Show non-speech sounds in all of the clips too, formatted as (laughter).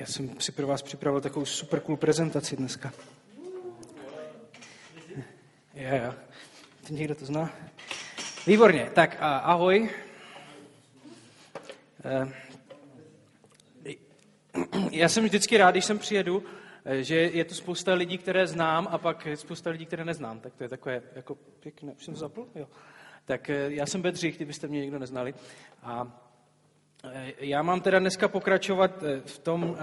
Já jsem si pro vás připravil takovou super cool prezentaci dneska. Jo, jo. Někdo to zná? Výborně. Tak ahoj. Eh, (clears throat) já jsem vždycky rád, když sem přijedu, eh, že je tu spousta lidí, které znám a pak spousta lidí, které neznám. Tak to je takové jako pěkné. Už jsem to zapl? Jo. Tak eh, já jsem Bedřich, kdybyste mě někdo neznali. A já mám teda dneska pokračovat v tom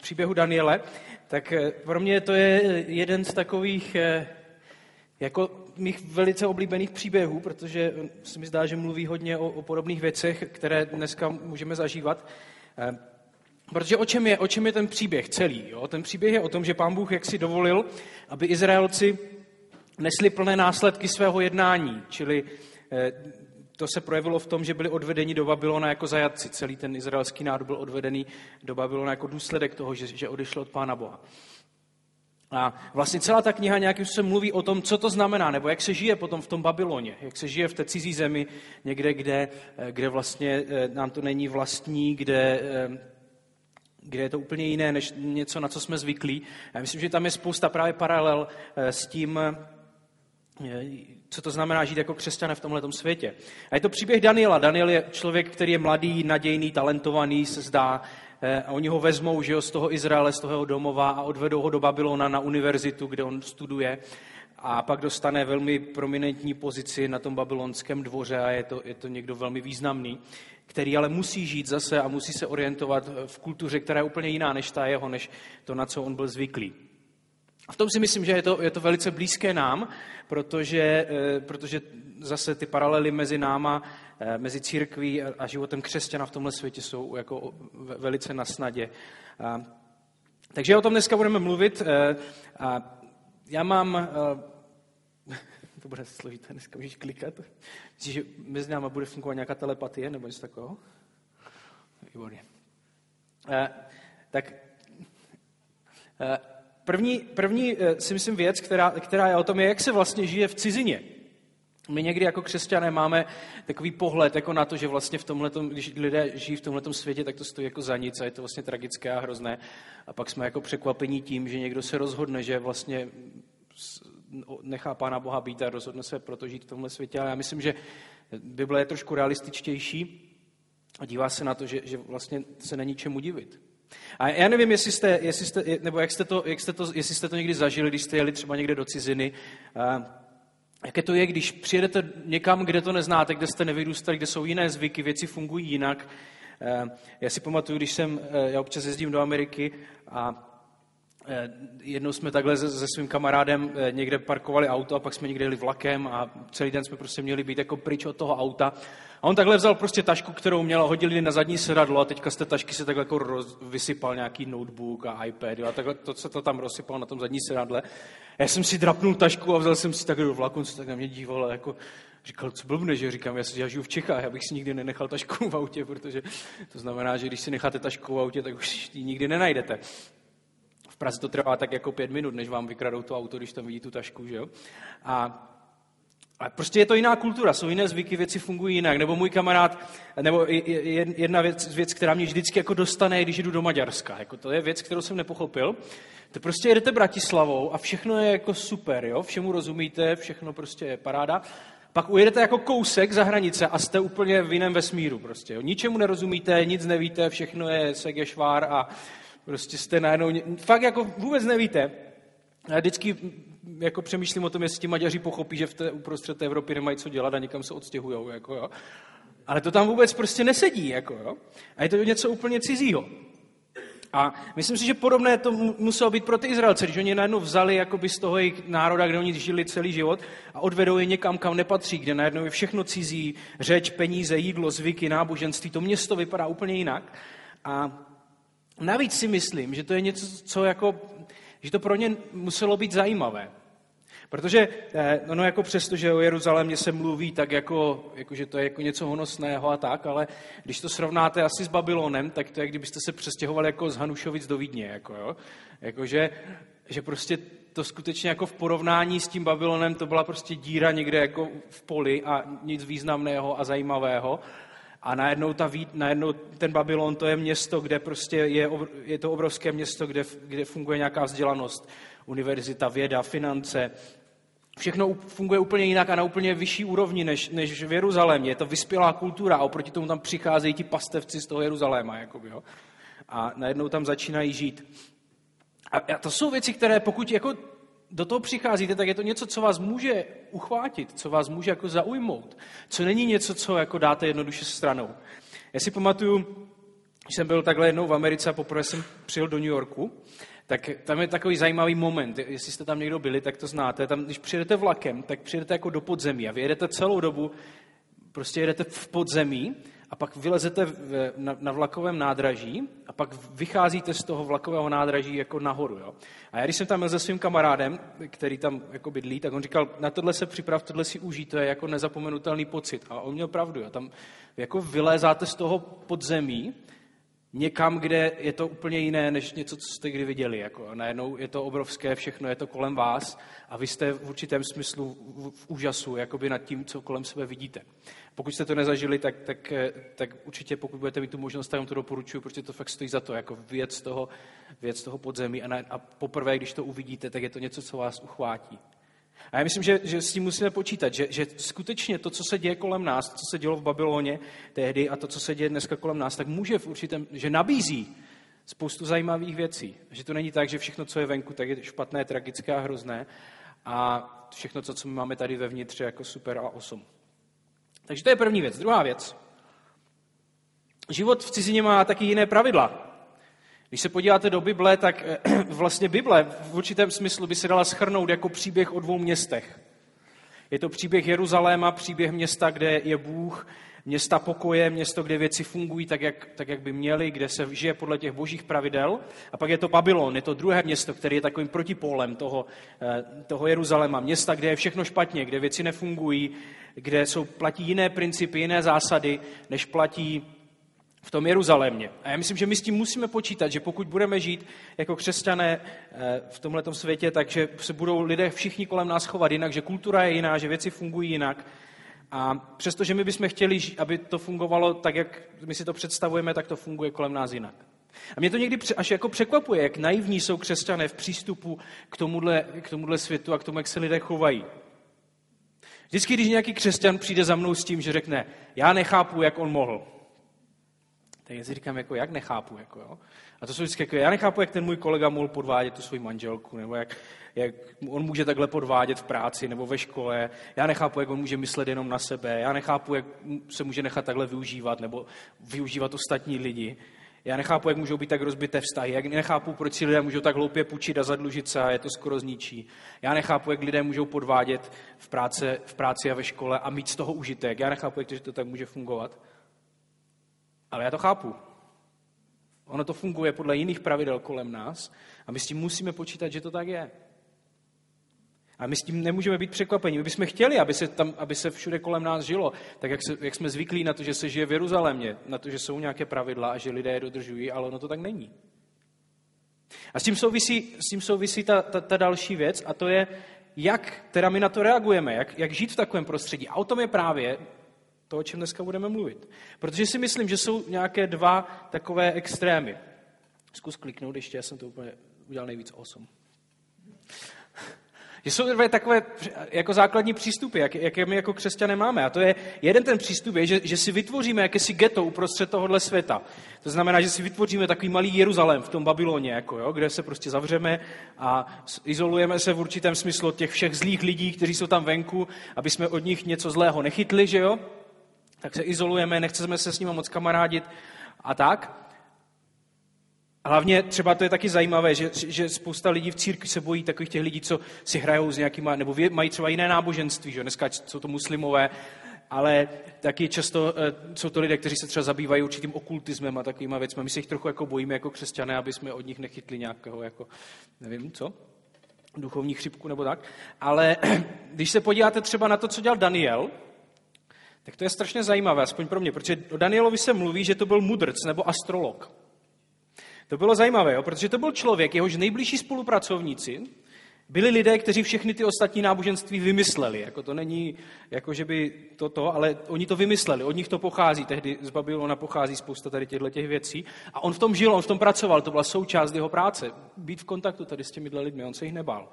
příběhu Daniele. Tak pro mě to je jeden z takových jako mých velice oblíbených příběhů, protože se mi zdá, že mluví hodně o, o podobných věcech, které dneska můžeme zažívat. Eh, protože o čem je, o čem je ten příběh celý? Jo? Ten příběh je o tom, že pán Bůh jak si dovolil, aby Izraelci nesli plné následky svého jednání, čili eh, to se projevilo v tom, že byli odvedeni do Babylona jako zajatci. Celý ten izraelský národ byl odvedený do Babylona jako důsledek toho, že, že odešel od Pána Boha. A vlastně celá ta kniha nějakým způsobem mluví o tom, co to znamená, nebo jak se žije potom v tom Babyloně, jak se žije v té cizí zemi, někde, kde, eh, kde vlastně eh, nám to není vlastní, kde, eh, kde je to úplně jiné, než něco, na co jsme zvyklí. Já myslím, že tam je spousta právě paralel s tím, co to znamená žít jako křesťané v tomhle světě. A je to příběh Daniela. Daniel je člověk, který je mladý, nadějný, talentovaný, se zdá, Eh, a oni ho vezmou že jo, z toho Izraele, z toho domova a odvedou ho do Babylona na univerzitu, kde on studuje a pak dostane velmi prominentní pozici na tom babylonském dvoře a je to, je to někdo velmi významný, který ale musí žít zase a musí se orientovat v kultuře, která je úplně jiná než ta jeho, než to, na co on byl zvyklý. A v tom si myslím, že je to, je to velice blízké nám, protože, eh, protože zase ty paralely mezi náma Eh, mezi církví a životem křesťana v tomhle světě jsou jako velice na snadě. Takže o tom dneska budeme mluvit. Eh, já mám... (laughs) To bude složité, dneska můžeš klikat. Myslíš, že mezi náma bude fungovat nějaká telepatie nebo něco takového? Výborně. Tak první, první si myslím věc, která, která je o tom, je, jak se vlastně žije v cizině. My někdy jako křesťané máme takový pohled jako na to, že vlastně v tomhletom, když lidé žijí v tomhle světě, tak to stojí jako za nic a je to vlastně tragické a hrozné. A pak jsme jako překvapení tím, že někdo se rozhodne, že vlastně nechá Pána Boha být a rozhodne se proto žít v tomhle světě. Ale já myslím, že Bible je trošku realističtější a dívá se na to, že, že vlastně se není čemu divit. A já nevím, jestli jste, jestli jste, nebo jak jste to, jak jste to, jestli jste to někdy zažili, když jste jeli třeba někde do ciziny. Jaké to je, když přijedete někam, kde to neznáte, kde jste nevyrůstali, kde jsou jiné zvyky, věci fungují jinak. Já si pamatuju, když jsem, eh, já občas jezdím do Ameriky a eh, jednou jsme takhle se, se svým kamarádem někde parkovali auto a pak jsme někde jeli vlakem a celý den jsme prostě měli být jako pryč od toho auta. A on takhle vzal prostě tašku, kterou měl, hodil na zadní sedadlo a teďka z té tašky se takhle jako roz, vysypal nějaký notebook a iPad jo, a takhle to se to tam rozsypal na tom zadní sedadle. Já jsem si drapnul tašku a vzal jsem si tak do vlaku, on se tak na mě díval a jako říkal, co blbne, že říkám, já, si, já žiju v Čechách, já bych si nikdy nenechal tašku v autě, protože to znamená, že když si necháte tašku v autě, tak už ji nikdy nenajdete. V Praze to trvá tak jako pět minut, než vám vykradou to auto, když tam vidí tu tašku, že jo? A a prostě je to jiná kultura, jsou jiné zvyky, věci fungují jinak. Nebo můj kamarád, nebo jedna věc, věc která mě vždycky jako dostane, když jdu do Maďarska. Jako to je věc, kterou jsem nepochopil. To prostě jedete Bratislavou a všechno je jako super, jo? všemu rozumíte, všechno prostě je paráda. Pak ujedete jako kousek za hranice a jste úplně v jiném vesmíru. Prostě, jo? Ničemu nerozumíte, nic nevíte, všechno je segešvár a prostě jste najednou... Fakt jako vůbec nevíte. Já vždycky jako přemýšlím o tom, jestli ti Maďaři pochopí, že v té uprostřed té Evropy nemají co dělat a někam se odstěhují. Jako, jo. Ale to tam vůbec prostě nesedí. Jako, jo. A je to něco úplně cizího. A myslím si, že podobné to muselo být pro ty Izraelce, když oni najednou vzali jakoby z toho jejich národa, kde oni žili celý život a odvedou je někam, kam nepatří, kde najednou je všechno cizí, řeč, peníze, jídlo, zvyky, náboženství, to město vypadá úplně jinak. A navíc si myslím, že to je něco, co jako, že to pro ně muselo být zajímavé. Protože eh, no, no jako přesto, že o Jeruzalémě se mluví tak jako, jako, že to je jako něco honosného a tak, ale když to srovnáte asi s Babylonem, tak to je, kdybyste se přestěhovali jako z Hanušovic do Vídně. Jako, jo? Jako, že, že prostě to skutečně jako v porovnání s tím Babylonem to byla prostě díra někde jako v poli a nic významného a zajímavého. A najednou, ta, najednou ten Babylon to je město, kde prostě je, je to obrovské město, kde, kde funguje nějaká vzdělanost, univerzita, věda, finance, Všechno funguje úplně jinak a na úplně vyšší úrovni než, než v Jeruzalémě. Je to vyspělá kultura a oproti tomu tam přicházejí ti pastevci z toho Jeruzaléma. Jakoby, jo? A najednou tam začínají žít. A, to jsou věci, které pokud jako do toho přicházíte, tak je to něco, co vás může uchvátit, co vás může jako zaujmout, co není něco, co jako dáte jednoduše stranou. Já si pamatuju, když jsem byl takhle jednou v Americe a poprvé jsem přijel do New Yorku, tak tam je takový zajímavý moment. Jestli jste tam někdo byli, tak to znáte. Tam, když přijedete vlakem, tak přijedete jako do podzemí a vy jedete celou dobu, prostě jedete v podzemí a pak vylezete na, na vlakovém nádraží a pak vycházíte z toho vlakového nádraží jako nahoru. Jo? A já když jsem tam byl se svým kamarádem, který tam jako bydlí, tak on říkal, na tohle se připrav, tohle si užij, to je jako nezapomenutelný pocit. A on měl pravdu. Jo? Tam jako vylézáte z toho podzemí někam, kde je to úplně jiné, než něco, co jste kdy viděli. Jako. Najednou je to obrovské, všechno je to kolem vás a vy jste v určitém smyslu v, úžasu jakoby nad tím, co kolem sebe vidíte. Pokud jste to nezažili, tak, tak, tak určitě pokud budete mít tu možnost, tak vám to doporučuji, protože to fakt stojí za to, jako věc toho, věc toho podzemí a, na, a poprvé, když to uvidíte, tak je to něco, co vás uchvátí. A já myslím, že, že s tím musíme počítat, že, že skutečně to, co se děje kolem nás, to, co se dělo v Babyloně tehdy a to, co se děje dneska kolem nás, tak může v určitém, že nabízí spoustu zajímavých věcí. Že to není tak, že všechno, co je venku, tak je špatné, tragické a hrozné a všechno, co, co my máme tady vevnitř, je jako super a osm. Takže to je první věc. Druhá věc. Život v cizině má taky jiné pravidla. Když se podíváte do Bible, tak eh, (clears throat) vlastně Bible v určitém smyslu by se dala schrnout jako příběh o dvou městech. Je to příběh Jeruzaléma, příběh města, kde je Bůh, města pokoje, město, kde věci fungují tak jak, tak, jak by měly, kde se žije podle těch božích pravidel. A pak je to Babylon, je to druhé město, které je takovým protipólem toho, eh, toho Jeruzaléma. Města, kde je všechno špatně, kde věci nefungují, kde jsou, platí jiné principy, jiné zásady, než platí v tom Jeruzalémě. A já myslím, že my s tím musíme počítat, že pokud budeme žít jako křesťané eh, v tomto světě, takže se budou lidé všichni kolem nás chovat jinak, že kultura je jiná, že věci fungují jinak. A přestože my bychom chtěli, aby to fungovalo tak, jak my si to představujeme, tak to funguje kolem nás jinak. A mě to někdy až jako překvapuje, jak naivní jsou křesťané v přístupu k tomuhle, k tomuhle světu a k tomu, jak se lidé chovají. Vždycky, když nějaký křesťan přijde za mnou s tím, že řekne, já nechápu, jak on mohl, tak já si říkám, jako, jak nechápu. Jako, jo? A to jsou vždycky, jako, já nechápu, jak ten můj kolega mohl podvádět tu svoji manželku, nebo jak, jak on může takhle podvádět v práci nebo ve škole. Já nechápu, jak on může myslet jenom na sebe. Já nechápu, jak se může nechat takhle využívat nebo využívat ostatní lidi. Já nechápu, jak můžou být tak rozbité vztahy. Jak nechápu, proč si lidé můžou tak hloupě půjčit a zadlužit se a je to skoro zničí. Já nechápu, jak lidé můžou podvádět v práci, v práci a ve škole a mít z toho užitek. Já nechápu, jak to, že to tak může fungovat. Ale já to chápu. Ono to funguje podle jiných pravidel kolem nás a my s tím musíme počítat, že to tak je. A my s tím nemůžeme být překvapeni. My bychom chtěli, aby se, tam, aby se všude kolem nás žilo, tak jak, se, jak jsme zvyklí na to, že se žije v Jeruzalémě, na to, že jsou nějaké pravidla a že lidé je dodržují, ale ono to tak není. A s tím souvisí, s tím souvisí ta, ta, ta další věc a to je, jak teda my na to reagujeme, jak, jak žít v takovém prostředí. A o tom je právě to, o čem dneska budeme mluvit. Protože si myslím, že jsou nějaké dva takové extrémy. Zkus kliknout ještě, já jsem to úplně udělal nejvíc 8. Že jsou dvě takové jako základní přístupy, jak, jaké my jako křesťané máme. A to je, jeden ten přístup je, že, že si vytvoříme jakési ghetto uprostřed tohohle světa. To znamená, že si vytvoříme takový malý Jeruzalém v tom Babyloně, jako, jo, kde se prostě zavřeme a izolujeme se v určitém smyslu od těch všech zlých lidí, kteří jsou tam venku, aby jsme od nich něco zlého nechytli, že jo? Tak se izolujeme, nechceme se s nimi moc kamarádit a tak. Hlavně třeba to je taky zajímavé, že, že spousta lidí v církvi se bojí takových těch lidí, co si hrajou s nějakýma, nebo mají třeba jiné náboženství, že dneska jsou to muslimové, ale taky často uh, jsou to lidé, kteří se třeba zabývají určitým okultismem a takovýma věcmi. My se jich trochu jako bojíme jako křesťané, aby jsme od nich nechytli nějakého, jako, nevím co, duchovní chřipku nebo tak. Ale (clears throat) když se podíváte třeba na to, co dělal Daniel, tak to je strašně zajímavé, aspoň pro mě, protože o Danielovi se mluví, že to byl mudrc nebo astrolog. To bylo zajímavé, jo, protože to byl člověk, jehož nejbližší spolupracovníci Byli lidé, kteří všechny ty ostatní náboženství vymysleli. Jako to není, jako že by to to, ale oni to vymysleli. Od nich to pochází. Tehdy z Babylona pochází spousta tady těchto těch věcí. A on v tom žil, on v tom pracoval. To byla součást jeho práce. Být v kontaktu tady s těmi lidmi. On se jich nebál.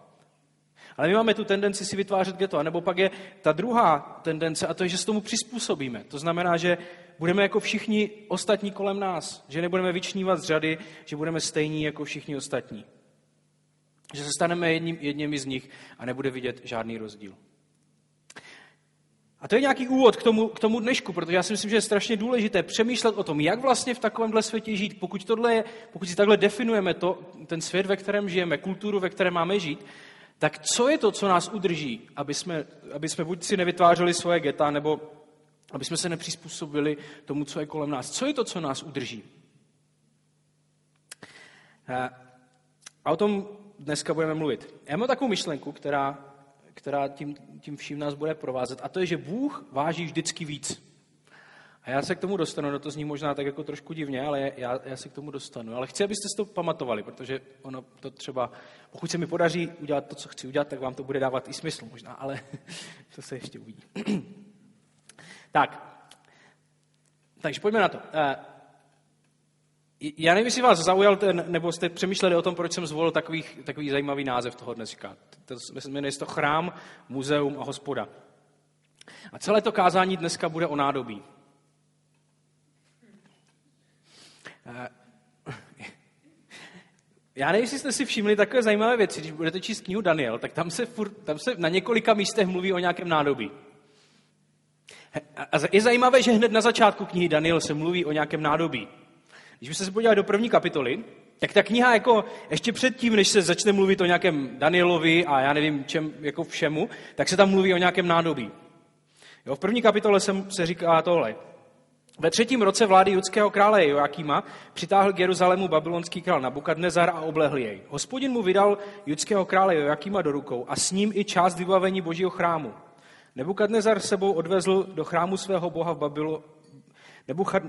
Ale my máme tu tendenci si vytvářet ghetto. A nebo pak je ta druhá tendence, a to je, že se tomu přizpůsobíme. To znamená, že budeme jako všichni ostatní kolem nás. Že nebudeme vyčnívat z řady, že budeme stejní jako všichni ostatní. Že se staneme jedním, jedněmi z nich a nebude vidět žádný rozdíl. A to je nějaký úvod k tomu, k tomu dnešku, protože já si myslím, že je strašně důležité přemýšlet o tom, jak vlastně v takovémhle světě žít. Pokud, tohle je, pokud si takhle definujeme to, ten svět, ve kterém žijeme, kulturu, ve které máme žít, tak co je to, co nás udrží, aby jsme, aby jsme buď si nevytvářeli svoje geta, nebo aby jsme se nepřizpůsobili tomu, co je kolem nás. Co je to, co nás udrží? A o tom dneska budeme mluvit. Já mám takovou myšlenku, která, která tím, tím vším nás bude provázet, a to je, že Bůh váží vždycky víc. A já se k tomu dostanu, no to zní možná tak jako trošku divně, ale já, já se k tomu dostanu. Ale chci, abyste si to pamatovali, protože ono to třeba, pokud se mi podaří udělat to, co chci udělat, tak vám to bude dávat i smysl možná, ale (laughs) to se ještě uvidí. (clears throat) tak, takže pojďme na to. Eh, já nevím, jestli vás zaujal ten, nebo jste přemýšleli o tom, proč jsem zvolil takový, takový zajímavý název toho dneska. To jmenuje se to Chrám, Muzeum a Hospoda. A celé to kázání dneska bude o nádobí. Eh, (laughs) já nevím, jestli jste si všimli takové zajímavé věci. Když budete číst knihu Daniel, tak tam se, furt, tam se na několika místech mluví o nějakém nádobí. A je zajímavé, že hned na začátku knihy Daniel se mluví o nějakém nádobí. Když byste se podívali do první kapitoly, tak ta kniha jako ještě předtím, než se začne mluvit o nějakém Danielovi a já nevím čem, jako všemu, tak se tam mluví o nějakém nádobí. Jo, v první kapitole se, se říká tohle. Ve třetím roce vlády judského krále Joakima přitáhl k Jeruzalému babylonský král Nabukadnezar a oblehl jej. Hospodin mu vydal judského krále Joakima do rukou a s ním i část vybavení božího chrámu. Nebukadnezar sebou odvezl do chrámu svého boha v Babylo,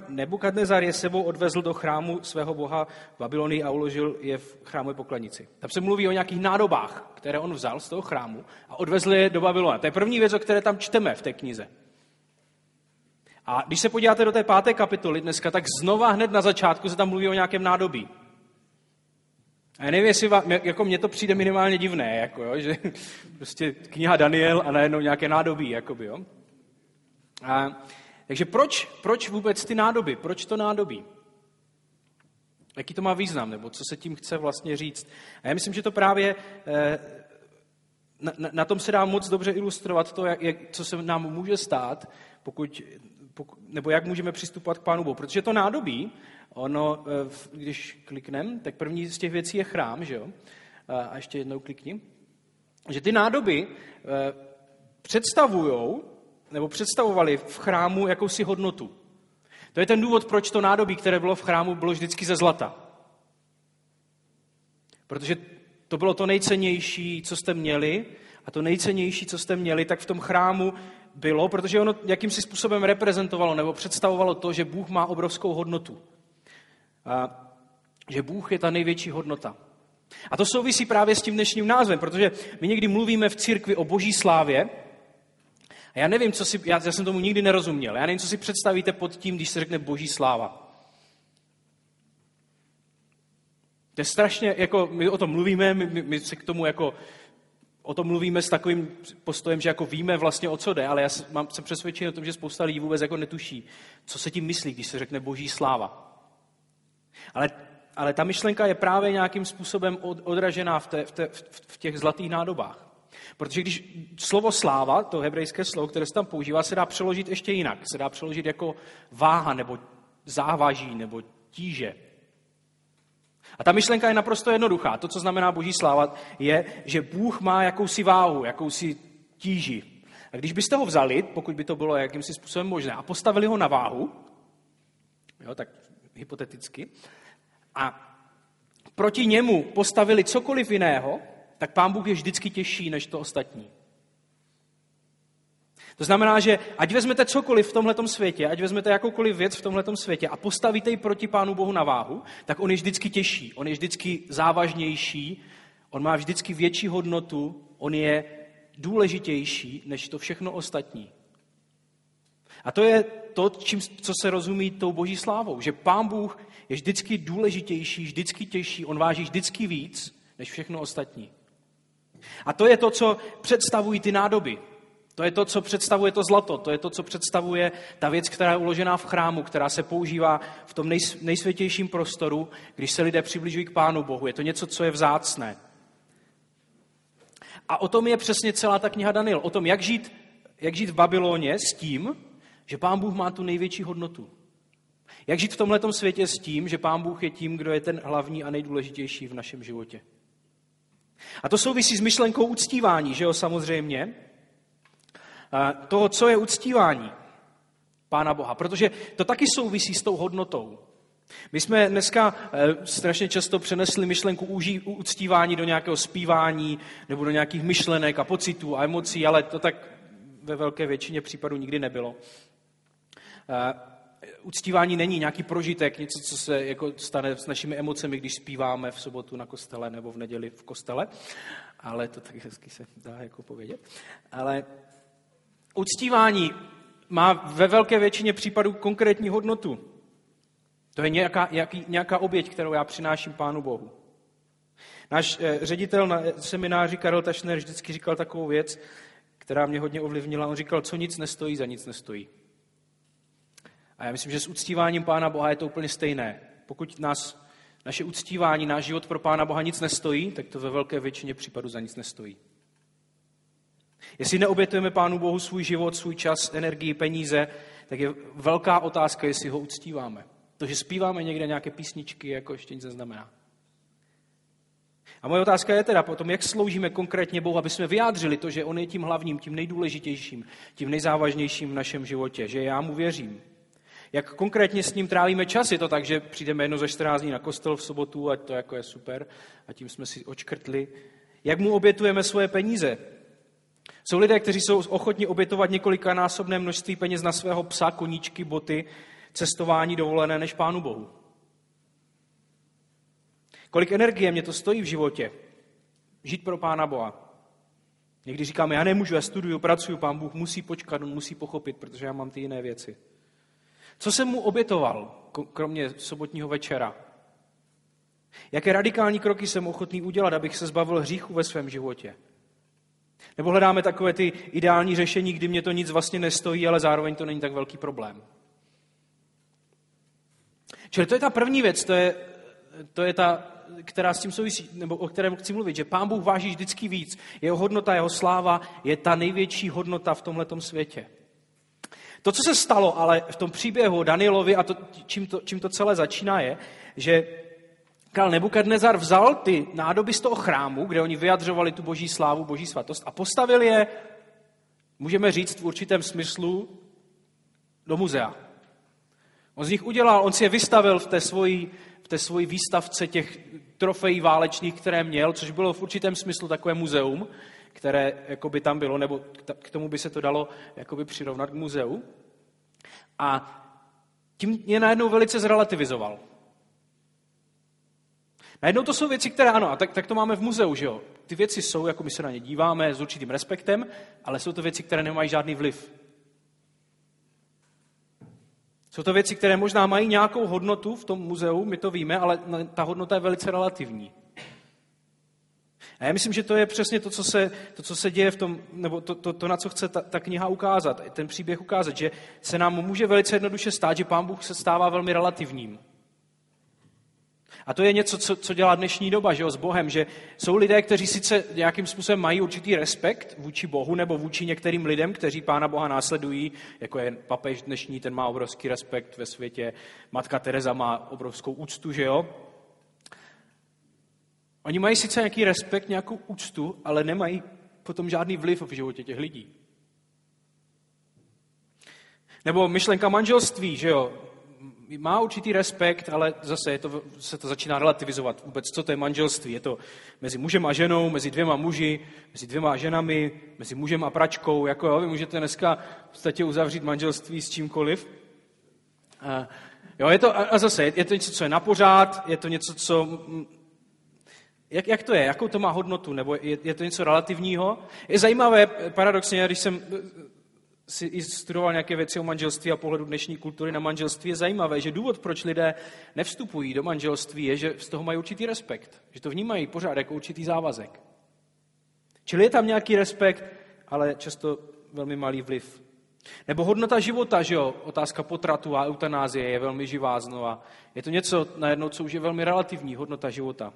Nebukadnezar je sebou odvezl do chrámu svého boha v Babylonii a uložil je v chrámové pokladnici. Tam se mluví o nějakých nádobách, které on vzal z toho chrámu a odvezl je do Babylona. To je první věc, o které tam čteme v té knize. A když se podíváte do té páté kapitoly dneska, tak znova hned na začátku se tam mluví o nějakém nádobí. A já nevím, jestli vám, jako mně to přijde minimálně divné, jako jo, že (laughs) prostě kniha Daniel a najednou nějaké nádobí, jakoby, jo. A, takže proč, proč vůbec ty nádoby? Proč to nádobí? Jaký to má význam, nebo co se tím chce vlastně říct? A já myslím, že to právě eh, na, na tom se dá moc dobře ilustrovat to, jak, jak, co se nám může stát, pokud, nebo jak můžeme přistupovat k Pánu Bohu. Protože to nádobí, ono, eh, když kliknem, tak první z těch věcí je chrám, že jo? A ještě jednou klikni. Že ty nádoby eh, představují nebo představovali v chrámu jakousi hodnotu. To je ten důvod, proč to nádobí, které bylo v chrámu, bylo vždycky ze zlata. Protože to bylo to nejcennější, co jste měli, a to nejcennější, co jste měli, tak v tom chrámu bylo, protože ono jakýmsi způsobem reprezentovalo nebo představovalo to, že Bůh má obrovskou hodnotu. A že Bůh je ta největší hodnota. A to souvisí právě s tím dnešním názvem, protože my někdy mluvíme v církvi o boží slávě, a já nevím, co si, já, já jsem tomu nikdy nerozuměl, já nevím, co si představíte pod tím, když se řekne boží sláva. To je strašně, jako my o tom mluvíme, my, my se k tomu jako o tom mluvíme s takovým postojem, že jako víme vlastně o co jde, ale já mám, jsem přesvědčen o tom, že spousta lidí vůbec jako netuší, co se tím myslí, když se řekne boží sláva. Ale, ale ta myšlenka je právě nějakým způsobem od, odražená v, té, v, té, v těch zlatých nádobách. Protože když slovo sláva, to hebrejské slovo, které se tam používá, se dá přeložit ještě jinak. Se dá přeložit jako váha nebo závaží nebo tíže. A ta myšlenka je naprosto jednoduchá. To, co znamená boží sláva, je, že Bůh má jakousi váhu, jakousi tíži. A když byste ho vzali, pokud by to bylo jakýmsi způsobem možné, a postavili ho na váhu, jo, tak hypoteticky, a proti němu postavili cokoliv jiného, tak pán Bůh je vždycky těžší než to ostatní. To znamená, že ať vezmete cokoliv v tomhle světě, ať vezmete jakoukoliv věc v tomhle světě a postavíte ji proti Pánu Bohu na váhu, tak on je vždycky těžší, on je vždycky závažnější, On má vždycky větší hodnotu, on je důležitější než to všechno ostatní. A to je to, čím, co se rozumí tou boží slávou, že pán Bůh je vždycky důležitější, vždycky těžší, on váží vždycky víc než všechno ostatní. A to je to, co představují ty nádoby. To je to, co představuje to zlato, to je to, co představuje ta věc, která je uložená v chrámu, která se používá v tom nejsvětějším prostoru, když se lidé přibližují k Pánu Bohu. Je to něco, co je vzácné. A o tom je přesně celá ta kniha Daniel. O tom, jak žít, jak žít v Babyloně s tím, že Pán Bůh má tu největší hodnotu. Jak žít v tomhle světě s tím, že Pán Bůh je tím, kdo je ten hlavní a nejdůležitější v našem životě. A to souvisí s myšlenkou uctívání, že jo, samozřejmě. Toho, co je uctívání Pána Boha. Protože to taky souvisí s tou hodnotou. My jsme dneska eh, strašně často přenesli myšlenku uctívání do nějakého zpívání nebo do nějakých myšlenek a pocitů a emocí, ale to tak ve velké většině případů nikdy nebylo. Eh, uctívání není nějaký prožitek, něco, co se jako stane s našimi emocemi, když zpíváme v sobotu na kostele nebo v neděli v kostele, ale to tak hezky se dá jako povědět. Ale uctívání má ve velké většině případů konkrétní hodnotu. To je nějaká, nějaký, nějaká oběť, kterou já přináším Pánu Bohu. Náš eh, ředitel na semináři Karel Tašner vždycky říkal takovou věc, která mě hodně ovlivnila. On říkal, co nic nestojí, za nic nestojí. A já myslím, že s uctíváním Pána Boha je to úplně stejné. Pokud nás, naše uctívání, náš život pro Pána Boha nic nestojí, tak to ve velké většině případů za nic nestojí. Jestli neobětujeme Pánu Bohu svůj život, svůj čas, energii, peníze, tak je velká otázka, jestli ho uctíváme. To, že zpíváme někde nějaké písničky, jako ještě nic neznamená. A moje otázka je teda potom, jak sloužíme konkrétně Bohu, aby jsme vyjádřili to, že On je tím hlavním, tím nejdůležitějším, tím nejzávažnějším v našem životě, že já mu věřím. Jak konkrétně s ním trávíme čas, je to tak, že přijdeme jedno za 14 dní na kostel v sobotu a to jako je super a tím jsme si očkrtli. Jak mu obětujeme svoje peníze? Jsou lidé, kteří jsou ochotni obětovat několikanásobné množství peněz na svého psa, koníčky, boty, cestování dovolené než Pánu Bohu. Kolik energie mě to stojí v životě? Žít pro Pána Boha. Někdy říkáme, já nemůžu, já studuju, pracuju, Pán Bůh musí počkat, on musí pochopit, protože já mám ty jiné věci. Co jsem mu obětoval, kromě sobotního večera? Jaké radikální kroky jsem ochotný udělat, abych se zbavil hříchu ve svém životě? Nebo hledáme takové ty ideální řešení, kdy mě to nic vlastně nestojí, ale zároveň to není tak velký problém. Čili to je ta první věc, to je, to je ta, která s tím souvisí, nebo o kterém chci mluvit, že Pán Bůh váží vždycky víc. Jeho hodnota, jeho sláva je ta největší hodnota v tomhletom světě. To, co se stalo ale v tom příběhu Danielovi a to, čím, to, čím to celé začíná, je, že král Nebukadnezar vzal ty nádoby z toho chrámu, kde oni vyjadřovali tu boží slávu, boží svatost a postavil je, můžeme říct v určitém smyslu, do muzea. On z nich udělal, on si je vystavil v té svoji, v té svoji výstavce těch trofejí válečných, které měl, což bylo v určitém smyslu takové muzeum, které by tam bylo, nebo k tomu by se to dalo jakoby přirovnat k muzeu. A tím je najednou velice zrelativizoval. Najednou to jsou věci, které ano, a tak, tak to máme v muzeu, že jo. Ty věci jsou, jako my se na ně díváme s určitým respektem, ale jsou to věci, které nemají žádný vliv. Jsou to věci, které možná mají nějakou hodnotu v tom muzeu, my to víme, ale ta hodnota je velice relativní. A já myslím, že to je přesně to, co se, to, co se děje v tom, nebo to, to, to na co chce ta, ta kniha ukázat, ten příběh ukázat, že se nám může velice jednoduše stát, že Pán Bůh se stává velmi relativním. A to je něco, co, co dělá dnešní doba že jo, s Bohem, že jsou lidé, kteří sice nějakým způsobem mají určitý respekt vůči Bohu nebo vůči některým lidem, kteří Pána Boha následují, jako je papež dnešní, ten má obrovský respekt ve světě, matka Teresa má obrovskou úctu, že jo. Oni mají sice nějaký respekt, nějakou úctu, ale nemají potom žádný vliv v životě těch lidí. Nebo myšlenka manželství, že jo má určitý respekt, ale zase je to, se to začíná relativizovat vůbec, co to je manželství. Je to mezi mužem a ženou, mezi dvěma muži, mezi dvěma ženami, mezi mužem a pračkou. Jako jo, vy můžete dneska v podstatě uzavřít manželství s čímkoliv. A, jo, je to, a zase, je to něco, co je na pořád, je to něco, co Jak, jak to je? Jakou to má hodnotu? Nebo je, je to něco relativního? Je zajímavé, paradoxně, když jsem si studoval nějaké věci o manželství a pohledu dnešní kultury na manželství, je zajímavé, že důvod, proč lidé nevstupují do manželství, je, že z toho mají určitý respekt. Že to vnímají pořád jako určitý závazek. Čili je tam nějaký respekt, ale často velmi malý vliv. Nebo hodnota života, že jo? Otázka potratu a eutanázie je velmi živá znova. Je to něco najednou, co už je velmi relativní, hodnota života.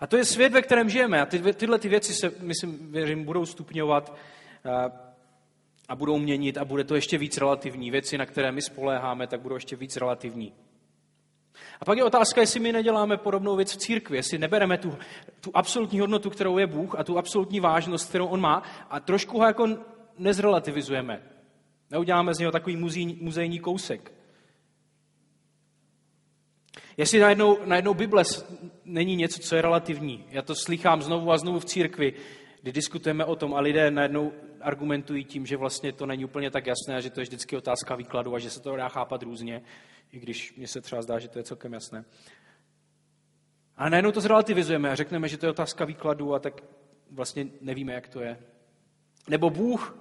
A to je svět, ve kterém žijeme. A ty, tyhle ty věci se, myslím, věřím, budou stupňovat a, budou měnit a bude to ještě víc relativní. Věci, na které my spoléháme, tak budou ještě víc relativní. A pak je otázka, jestli my neděláme podobnou věc v církvi, jestli nebereme tu, tu absolutní hodnotu, kterou je Bůh a tu absolutní vážnost, kterou on má a trošku ho jako nezrelativizujeme. Neuděláme z něho takový muzejní, muzejní kousek. Jestli najednou, najednou Bible není něco, co je relativní. Já to slychám znovu a znovu v církvi, kdy diskutujeme o tom a lidé najednou argumentují tím, že vlastně to není úplně tak jasné a že to je vždycky otázka výkladu a že se to dá chápat různě, i když mně se třeba zdá, že to je celkem jasné. A najednou to zrelativizujeme a řekneme, že to je otázka výkladu a tak vlastně nevíme, jak to je. Nebo Bůh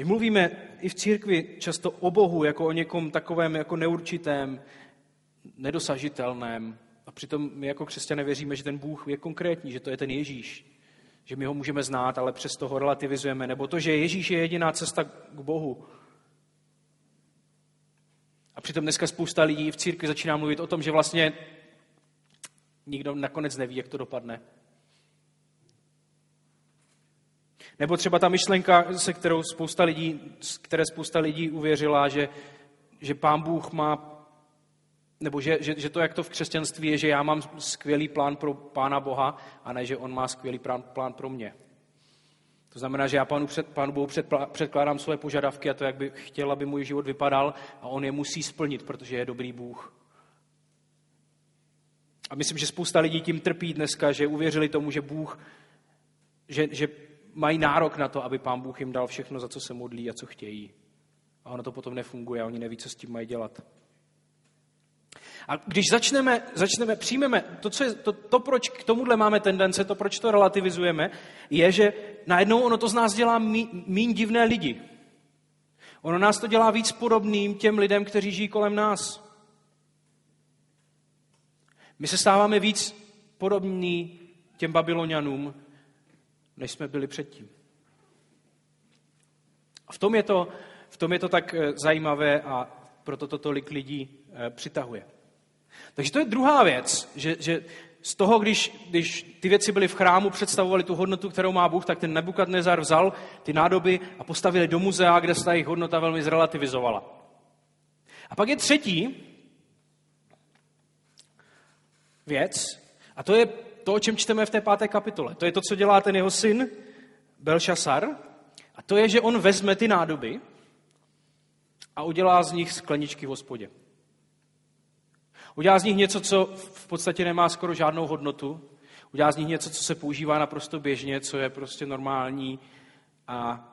my mluvíme i v církvi často o Bohu jako o někom takovém jako neurčitém, nedosažitelném. A přitom my jako křesťané věříme, že ten Bůh je konkrétní, že to je ten Ježíš. Že my ho můžeme znát, ale přesto ho relativizujeme. Nebo to, že Ježíš je jediná cesta k Bohu. A přitom dneska spousta lidí v církvi začíná mluvit o tom, že vlastně nikdo nakonec neví, jak to dopadne. Nebo třeba ta myšlenka, se kterou spousta lidí, které spousta lidí uvěřila, že, že pán Bůh má, nebo že, že, že to, jak to v křesťanství je, že já mám skvělý plán pro pána Boha a ne, že on má skvělý plán, plán pro mě. To znamená, že já pánu, před, pánu Bohu před, předkládám svoje požadavky a to, jak bych chtěl, aby můj život vypadal a on je musí splnit, protože je dobrý Bůh. A myslím, že spousta lidí tím trpí dneska, že uvěřili tomu, že Bůh, že, že mají nárok na to, aby pán Bůh jim dal všechno, za co se modlí a co chtějí. A ono to potom nefunguje a oni neví, co s tím mají dělat. A když začneme, začneme přijmeme, to, co je, to, to, proč k tomuhle máme tendence, to, proč to relativizujeme, je, že najednou ono to z nás dělá méně divné lidi. Ono nás to dělá víc podobným těm lidem, kteří žijí kolem nás. My se stáváme víc podobní těm babylonianům, než jsme byli předtím. A v tom je to, v tom je to tak eh, zajímavé a proto to tolik lidí eh, přitahuje. Takže to je druhá věc, že, že z toho, když, když ty věci byly v chrámu, představovaly tu hodnotu, kterou má Bůh, tak ten Nebukadnezar vzal ty nádoby a postavili do muzea, kde se ta jejich hodnota velmi zrelativizovala. A pak je třetí věc, a to je to, o čem čteme v té páté kapitole. To je to, co dělá ten jeho syn Belšasar. A to je, že on vezme ty nádoby a udělá z nich skleničky v hospodě. Udělá z nich něco, co v podstatě nemá skoro žádnou hodnotu. Udělá z nich něco, co se používá naprosto běžně, co je prostě normální a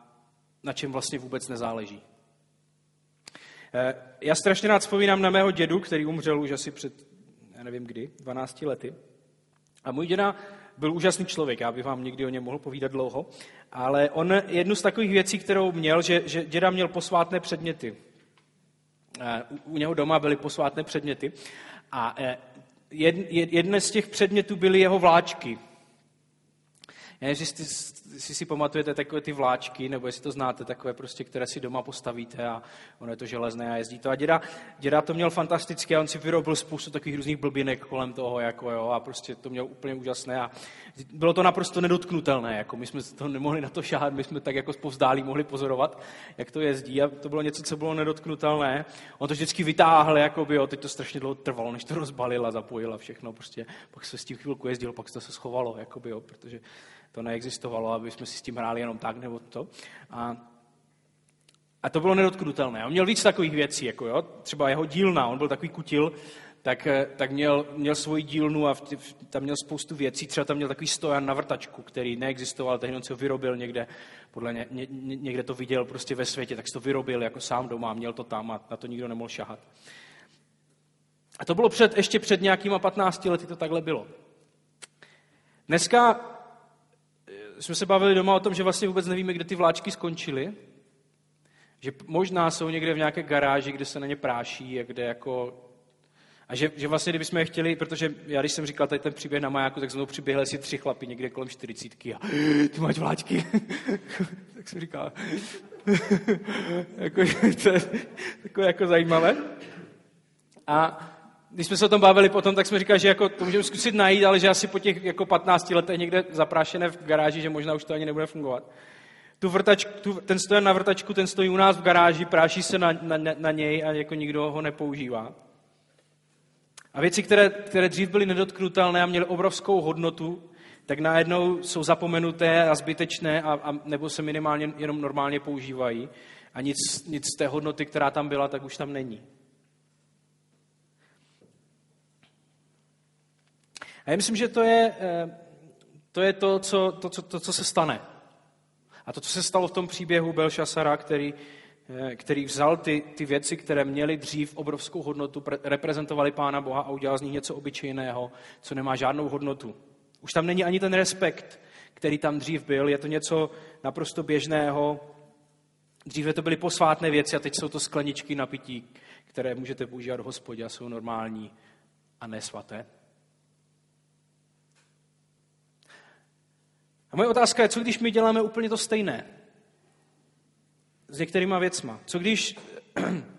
na čem vlastně vůbec nezáleží. Eh, já strašně rád vzpomínám na mého dědu, který umřel už asi před, já nevím kdy, 12 lety. A můj děda byl úžasný člověk, já bych vám někdy o něm mohl povídat dlouho, ale on jednu z takových věcí, kterou měl, že, že děda měl posvátné předměty. Eh, u něho doma byly posvátné předměty a eh, jedné z těch předmětů byly jeho vláčky. Já nevím, jestli, jestli si pamatujete takové ty vláčky, nebo jestli to znáte, takové prostě, které si doma postavíte a ono je to železné a jezdí to. A děda, děda to měl fantasticky a on si vyrobil spoustu takových různých blbinek kolem toho, jako jo, a prostě to měl úplně úžasné a bylo to naprosto nedotknutelné, jako my jsme to nemohli na to šáhat, my jsme tak jako povzdálí mohli pozorovat, jak to jezdí a to bylo něco, co bylo nedotknutelné. On to vždycky vytáhl, jako by, jo, teď to strašně dlouho trvalo, než to rozbalil a zapojil a všechno, prostě pak se s tím chvilku jezdil, pak se to se schovalo, jako by, jo, protože to neexistovalo, aby jsme si s tím hráli jenom tak nebo to. A, a to bylo nedotknutelné. On měl víc takových věcí, jako jo, třeba jeho dílna, on byl takový kutil, tak, eh, tak měl, měl svoji dílnu a v, tam měl spoustu věcí. Třeba tam měl takový stojan na vrtačku, který neexistoval, tehdy on se ho vyrobil někde, podle ně, ně, někde to viděl prostě ve světě, tak se to vyrobil jako sám doma, měl to tam a na to nikdo nemohl šahat. A to bylo před, ještě před nějakýma 15 lety, to takhle bylo. Dneska jsme se bavili doma o tom, že vlastně vůbec nevíme, kde ty vláčky skončily. Že možná jsou někde v nějaké garáži, kde se na ně práší a kde jako... A že, že vlastně, kdybychom je chtěli, protože já když jsem říkal tady ten příběh na majáku, tak znovu přiběhli si tři chlapy někde kolem čtyřicítky a (gasps) ty máš vláčky. (laughs) tak jsem říkal, (laughs) jako, to je jako zajímavé. A když jsme se o tom bavili potom, tak jsme říkali, že jako to můžeme zkusit najít, ale že asi po těch jako 15 letech někde zaprášené v garáži, že možná už to ani nebude fungovat. Tu vrtač, tu, ten stojan na vrtačku, ten stojí u nás v garáži, práší se na, na, na něj a jako nikdo ho nepoužívá. A věci, které, které dřív byly nedotknutelné a měly obrovskou hodnotu, tak najednou jsou zapomenuté a zbytečné a, a nebo se minimálně jenom normálně používají. A nic, nic z té hodnoty, která tam byla, tak už tam není. A já myslím, že to je eh, to, je to, co, to, co, to, co se stane. A to, co se stalo v tom příběhu Belšasara, který, eh, který vzal ty, ty věci, které měly dřív obrovskou hodnotu, reprezentovali Pána Boha a udělal z nich něco obyčejného, co nemá žádnou hodnotu. Už tam není ani ten respekt, který tam dřív byl, je to něco naprosto běžného. Dříve to byly posvátné věci a teď jsou to skleničky na pití, které můžete používat v hospodě a jsou normální a nesvaté. Moje otázka je, co když my děláme úplně to stejné s některýma věcma? Co když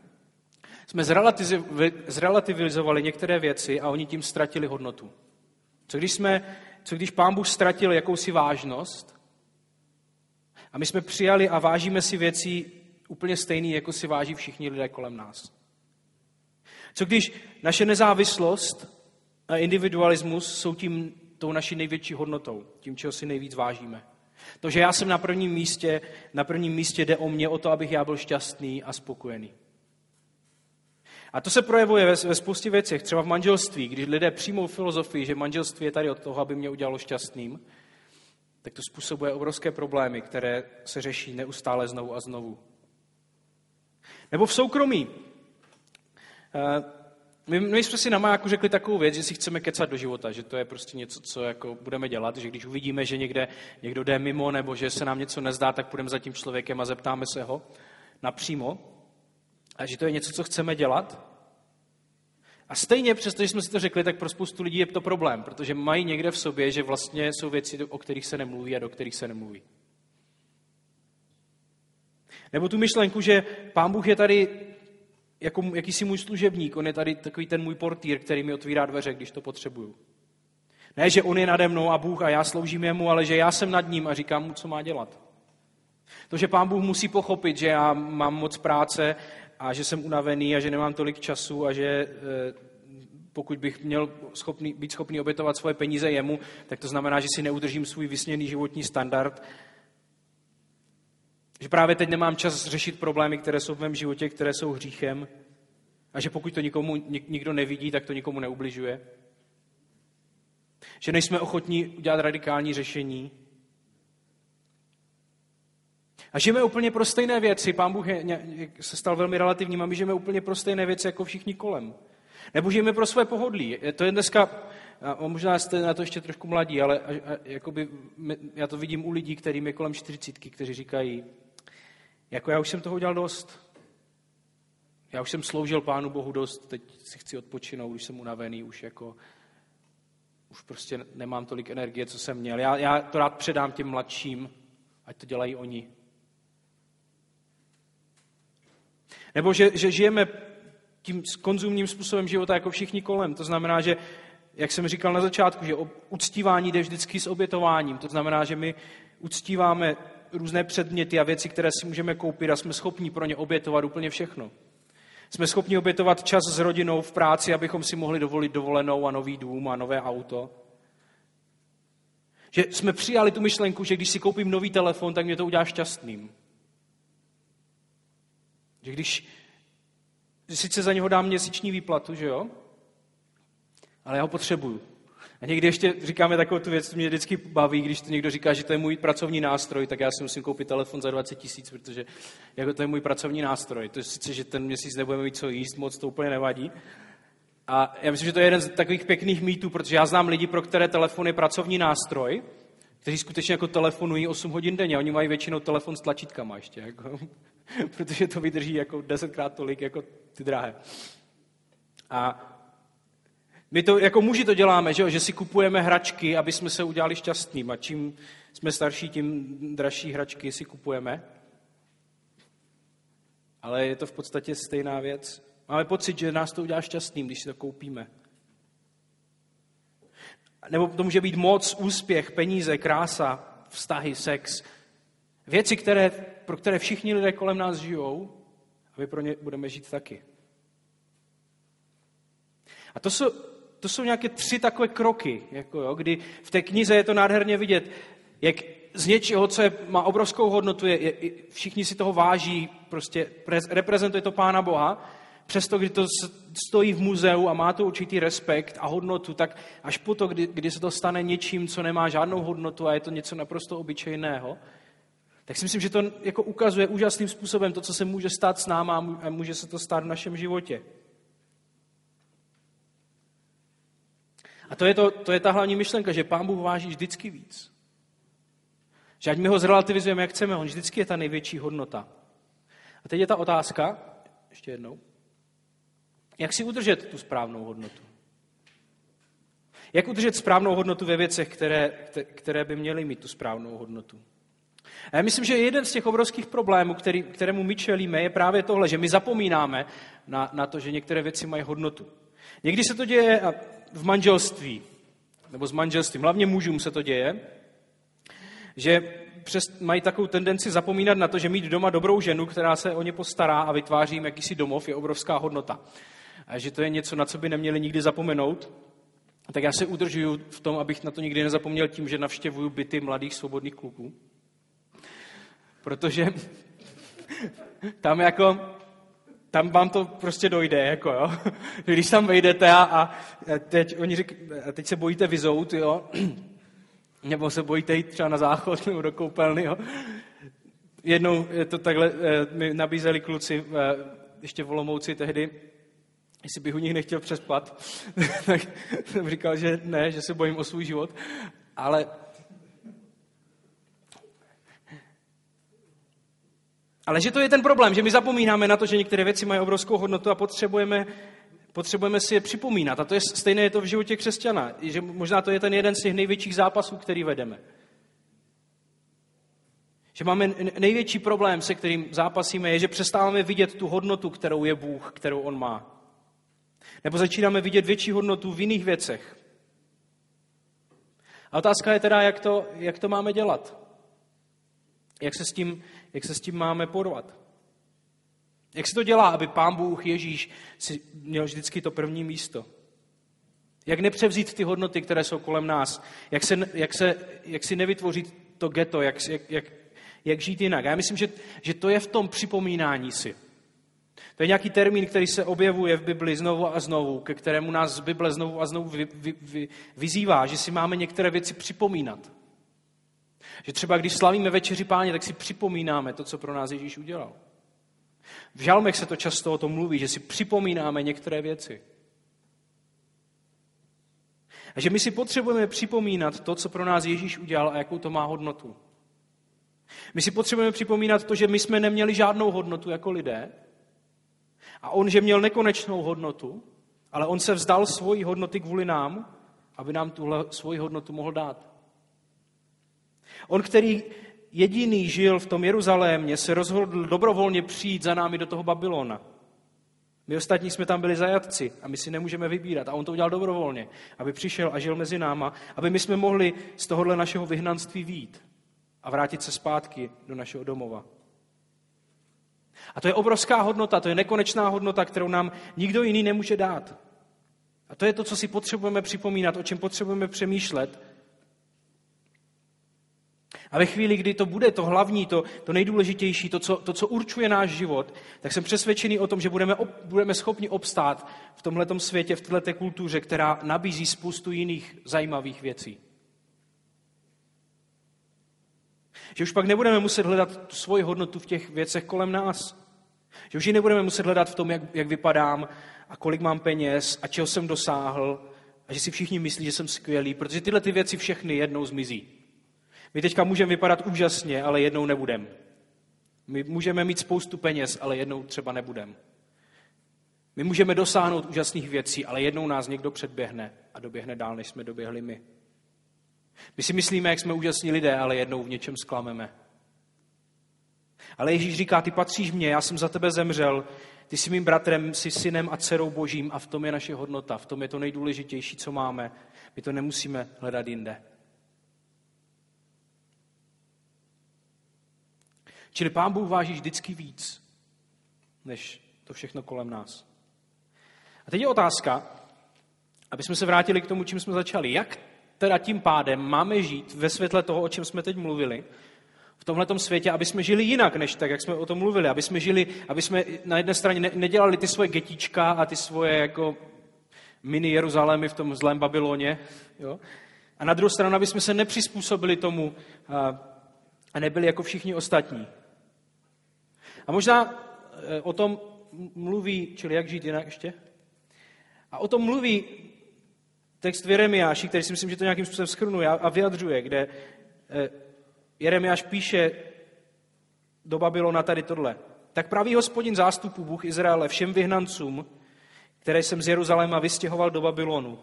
(clears throat) jsme zrelativizovali některé věci a oni tím ztratili hodnotu? Co když, jsme, co když pán Bůh ztratil jakousi vážnost a my jsme přijali a vážíme si věci úplně stejný, jako si váží všichni lidé kolem nás? Co když naše nezávislost a individualismus jsou tím tou naší největší hodnotou, tím, čeho si nejvíc vážíme. To, že já jsem na prvním místě, na prvním místě jde o mě, o to, abych já byl šťastný a spokojený. A to se projevuje ve, ve spoustě věcech, třeba v manželství, když lidé přijmou filozofii, že manželství je tady od toho, aby mě udělalo šťastným, tak to způsobuje obrovské problémy, které se řeší neustále znovu a znovu. Nebo v soukromí. My, my jsme si na majáku řekli takovou věc, že si chceme kecat do života, že to je prostě něco, co jako budeme dělat, že když uvidíme, že někde někdo jde mimo nebo že se nám něco nezdá, tak půjdeme za tím člověkem a zeptáme se ho napřímo. A že to je něco, co chceme dělat. A stejně, přestože jsme si to řekli, tak pro spoustu lidí je to problém, protože mají někde v sobě, že vlastně jsou věci, o kterých se nemluví a do kterých se nemluví. Nebo tu myšlenku, že pán Bůh je tady jako jakýsi můj služebník, on je tady takový ten můj portýr, který mi otvírá dveře, když to potřebuju. Ne, že on je nade mnou a Bůh a já sloužím jemu, ale že já jsem nad ním a říkám mu, co má dělat. To, že pán Bůh musí pochopit, že já mám moc práce a že jsem unavený a že nemám tolik času a že eh, pokud bych měl schopný, být schopný obětovat svoje peníze jemu, tak to znamená, že si neudržím svůj vysněný životní standard že právě teď nemám čas řešit problémy, které jsou v mém životě, které jsou hříchem. A že pokud to nikomu, nikdo nevidí, tak to nikomu neubližuje. Že nejsme ochotní udělat radikální řešení. A žijeme úplně pro stejné věci. Pán Bůh je, se stal velmi relativním a my žijeme úplně pro stejné věci jako všichni kolem. Nebo žijeme pro své pohodlí. To je dneska, a možná jste na to ještě trošku mladí, ale a, a, jakoby, já to vidím u lidí, kterým je kolem čtyřicítky, kteří říkají, jako já už jsem toho udělal dost. Já už jsem sloužil Pánu Bohu dost, teď si chci odpočinout, už jsem unavený, už jako už prostě nemám tolik energie, co jsem měl. Já, já to rád předám těm mladším, ať to dělají oni. Nebo že, že žijeme tím konzumním způsobem života jako všichni kolem. To znamená, že, jak jsem říkal na začátku, že uctívání jde vždycky s obětováním. To znamená, že my uctíváme různé předměty a věci, které si můžeme koupit a jsme schopni pro ně obětovat úplně všechno. Jsme schopni obětovat čas s rodinou v práci, abychom si mohli dovolit dovolenou a nový dům a nové auto. Že jsme přijali tu myšlenku, že když si koupím nový telefon, tak mě to udělá šťastným. Že když sice za něho dám měsíční výplatu, že jo? Ale já ho potřebuju. A někdy ještě říkáme takovou tu věc, mě vždycky baví, když to někdo říká, že to je můj pracovní nástroj, tak já si musím koupit telefon za 20 tisíc, protože jako to je můj pracovní nástroj. To je sice, že ten měsíc nebudeme mít co jíst, moc to úplně nevadí. A já myslím, že to je jeden z takových pěkných mýtů, protože já znám lidi, pro které telefon je pracovní nástroj, kteří skutečně jako telefonují 8 hodin denně. Oni mají většinou telefon s tlačítkama ještě, jako, (laughs) protože to vydrží jako desetkrát tolik jako ty drahé. A my to jako muži to děláme, že, že si kupujeme hračky, aby jsme se udělali šťastným. A čím jsme starší, tím dražší hračky si kupujeme. Ale je to v podstatě stejná věc. Máme pocit, že nás to udělá šťastným, když si to koupíme. Nebo to může být moc, úspěch, peníze, krása, vztahy, sex. Věci, které, pro které všichni lidé kolem nás žijou a my pro ně budeme žít taky. A to jsou, to jsou nějaké tři takové kroky, jako jo, kdy v té knize je to nádherně vidět, jak z něčeho, co je, má obrovskou hodnotu, je, je, všichni si toho váží, prostě reprezentuje to Pána Boha, přesto, kdy to stojí v muzeu a má to určitý respekt a hodnotu, tak až po to, kdy, kdy se to stane něčím, co nemá žádnou hodnotu a je to něco naprosto obyčejného, tak si myslím, že to jako ukazuje úžasným způsobem to, co se může stát s náma a může se to stát v našem životě. A to je, to, to je ta hlavní myšlenka, že Pán Bůh váží vždycky víc. Že ať my ho zrelativizujeme, jak chceme, on vždycky je ta největší hodnota. A teď je ta otázka, ještě jednou, jak si udržet tu správnou hodnotu? Jak udržet správnou hodnotu ve věcech, které, které by měly mít tu správnou hodnotu? A já myslím, že jeden z těch obrovských problémů, který, kterému my čelíme, je právě tohle, že my zapomínáme na, na to, že některé věci mají hodnotu. Někdy se to děje v manželství, nebo s manželstvím, hlavně mužům se to děje, že přes, mají takovou tendenci zapomínat na to, že mít doma dobrou ženu, která se o ně postará a vytváří jim jakýsi domov, je obrovská hodnota. A že to je něco, na co by neměli nikdy zapomenout. Tak já se udržuju v tom, abych na to nikdy nezapomněl tím, že navštěvuju byty mladých svobodných kluků. Protože (laughs) tam jako tam vám to prostě dojde, jako jo. (laughs) Když tam vejdete a, a teď, oni řík, a teď se bojíte vyzout, jo, (clears throat) nebo se bojíte jít třeba na záchod (laughs) nebo do koupelny, jo. Jednou je to takhle, eh, mi nabízeli kluci, eh, ještě v Olomouci tehdy, jestli bych u nich nechtěl přespat, (laughs) tak jsem říkal, že ne, že se bojím o svůj život, ale Ale že to je ten problém, že my zapomínáme na to, že některé věci mají obrovskou hodnotu a potřebujeme, potřebujeme si je připomínat. A to je stejné je to v životě křesťana. Že možná to je ten jeden z těch největších zápasů, který vedeme. Že máme největší problém, se kterým zápasíme, je, že přestáváme vidět tu hodnotu, kterou je Bůh, kterou On má. Nebo začínáme vidět větší hodnotu v jiných věcech. A otázka je teda, jak to, jak to máme dělat. Jak se, s tím, jak se s tím máme porvat. Jak se to dělá, aby pán Bůh Ježíš si měl vždycky to první místo? Jak nepřevzít ty hodnoty, které jsou kolem nás? Jak, se, jak, se, jak si nevytvořit to geto? Jak, jak, jak, jak žít jinak? Já myslím, že, že to je v tom připomínání si. To je nějaký termín, který se objevuje v Bibli znovu a znovu, ke kterému nás Bible znovu a znovu vy, vy, vy, vyzývá, že si máme některé věci připomínat. Že třeba když slavíme večeři páně, tak si připomínáme to, co pro nás Ježíš udělal. V žalmech se to často o tom mluví, že si připomínáme některé věci. A že my si potřebujeme připomínat to, co pro nás Ježíš udělal a jakou to má hodnotu. My si potřebujeme připomínat to, že my jsme neměli žádnou hodnotu jako lidé a on, že měl nekonečnou hodnotu, ale on se vzdal svojí hodnoty kvůli nám, aby nám tuhle svoji hodnotu mohl dát. On, který jediný žil v tom Jeruzalémě, se rozhodl dobrovolně přijít za námi do toho Babylona. My ostatní jsme tam byli zajatci a my si nemůžeme vybírat. A on to udělal dobrovolně, aby přišel a žil mezi náma, aby my jsme mohli z tohohle našeho vyhnanství výjít a vrátit se zpátky do našeho domova. A to je obrovská hodnota, to je nekonečná hodnota, kterou nám nikdo jiný nemůže dát. A to je to, co si potřebujeme připomínat, o čem potřebujeme přemýšlet, a ve chvíli, kdy to bude to hlavní, to, to nejdůležitější, to co, to, co určuje náš život, tak jsem přesvědčený o tom, že budeme, ob, budeme schopni obstát v tomhle světě, v této kultuře, která nabízí spoustu jiných zajímavých věcí. Že už pak nebudeme muset hledat svoji hodnotu v těch věcech kolem nás. Že už ji nebudeme muset hledat v tom, jak, jak vypadám, a kolik mám peněz a čeho jsem dosáhl a že si všichni myslí, že jsem skvělý, protože tyhle ty věci všechny jednou zmizí. My teďka můžeme vypadat úžasně, ale jednou nebudem. My můžeme mít spoustu peněz, ale jednou třeba nebudem. My můžeme dosáhnout úžasných věcí, ale jednou nás někdo předběhne a doběhne dál, než jsme doběhli my. My si myslíme, jak jsme úžasní lidé, ale jednou v něčem sklameme. Ale Ježíš říká, ty patříš mně, já jsem za tebe zemřel, ty jsi mým bratrem, jsi synem a dcerou božím a v tom je naše hodnota, v tom je to nejdůležitější, co máme. My to nemusíme hledat jinde. Čili Pán Bůh váží vždycky víc, než to všechno kolem nás. A teď je otázka, aby jsme se vrátili k tomu, čím jsme začali. Jak teda tím pádem máme žít ve světle toho, o čem jsme teď mluvili, v tomhle světě, aby jsme žili jinak, než tak, jak jsme o tom mluvili. Aby jsme žili, aby jsme na jedné straně nedělali ty svoje getíčka a ty svoje jako mini Jeruzalémy v tom zlém Babyloně. Jo? A na druhou stranu, aby jsme se nepřizpůsobili tomu a nebyli jako všichni ostatní. A možná e, o tom mluví, čili jak žít jinak ještě? A o tom mluví text v Jeremiáši, který si myslím, že to nějakým způsobem schrnuje a vyjadřuje, kde e, Jeremiáš píše do Babylona tady tohle. Tak pravý hospodin zástupu Bůh Izraele všem vyhnancům, které jsem z Jeruzaléma vystěhoval do Babylonu.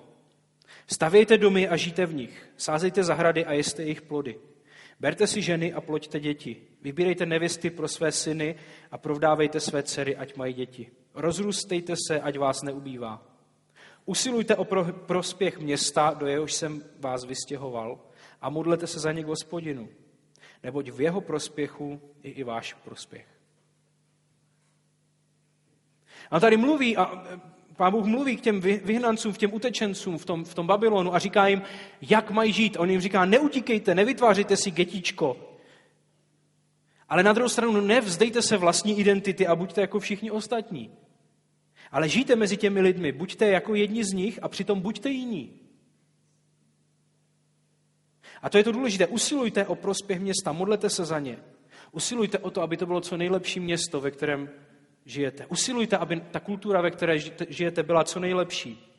Stavějte domy a žijte v nich. Sázejte zahrady a jeste jejich plody. Berte si ženy a ploďte děti. Vybírejte nevěsty pro své syny a provdávejte své dcery, ať mají děti. Rozrůstejte se, ať vás neubývá. Usilujte o prospěch města, do jehož jsem vás vystěhoval, a modlete se za ně k hospodinu neboť v jeho prospěchu je i váš prospěch. A tady mluví, a Pán Bůh mluví k těm vyhnancům, k těm utečencům v tom, v tom Babylonu a říká jim, jak mají žít. On jim říká, neutíkejte, nevytvářejte si getíčko. Ale na druhou stranu nevzdejte se vlastní identity a buďte jako všichni ostatní. Ale žijte mezi těmi lidmi, buďte jako jedni z nich a přitom buďte jiní. A to je to důležité. Usilujte o prospěch města, modlete se za ně. Usilujte o to, aby to bylo co nejlepší město, ve kterém žijete. Usilujte, aby ta kultura, ve které žijete, byla co nejlepší.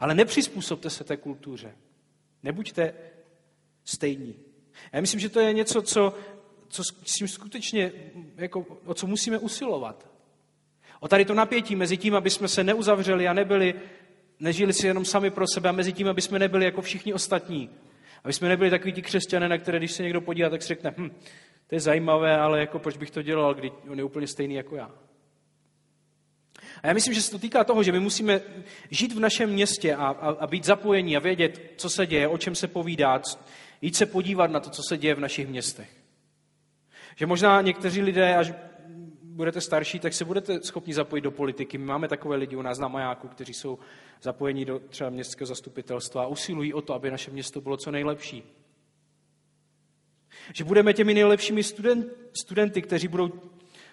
Ale nepřizpůsobte se té kultuře. Nebuďte stejní. Já myslím, že to je něco, co, co s tím skutečně, jako, o co musíme usilovat. O tady to napětí mezi tím, aby jsme se neuzavřeli a nebyli, nežili si jenom sami pro sebe a mezi tím, aby jsme nebyli jako všichni ostatní, aby jsme nebyli takový ti křesťané, na které, když se někdo podívá, tak si řekne, hm, to je zajímavé, ale jako proč bych to dělal, když on je úplně stejný jako já. A já myslím, že se to týká toho, že my musíme žít v našem městě a, a, a být zapojení a vědět, co se děje, o čem se povídá, jít se podívat na to, co se děje v našich městech. Že možná někteří lidé, až budete starší, tak se budete schopni zapojit do politiky. My máme takové lidi u nás na majáku, kteří jsou zapojení do třeba městského zastupitelstva a usilují o to, aby naše město bylo co nejlepší. Že budeme těmi nejlepšími student, studenty, kteří budou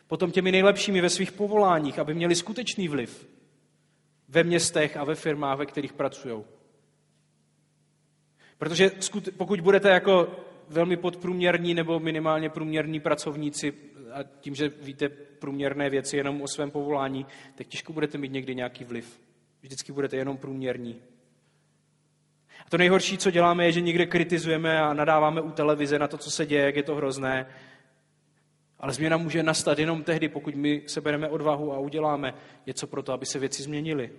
potom těmi nejlepšími ve svých povoláních, aby měli skutečný vliv ve městech a ve firmách, ve kterých pracují. Protože pokud budete jako velmi podprůměrní nebo minimálně průměrní pracovníci a tím, že víte průměrné věci jenom o svém povolání, tak těžko budete mít někdy nějaký vliv. Vždycky budete jenom průměrní. A to nejhorší, co děláme, je, že někde kritizujeme a nadáváme u televize na to, co se děje, jak je to hrozné. Ale změna může nastat jenom tehdy, pokud my sebereme odvahu a uděláme něco pro to, aby se věci změnily.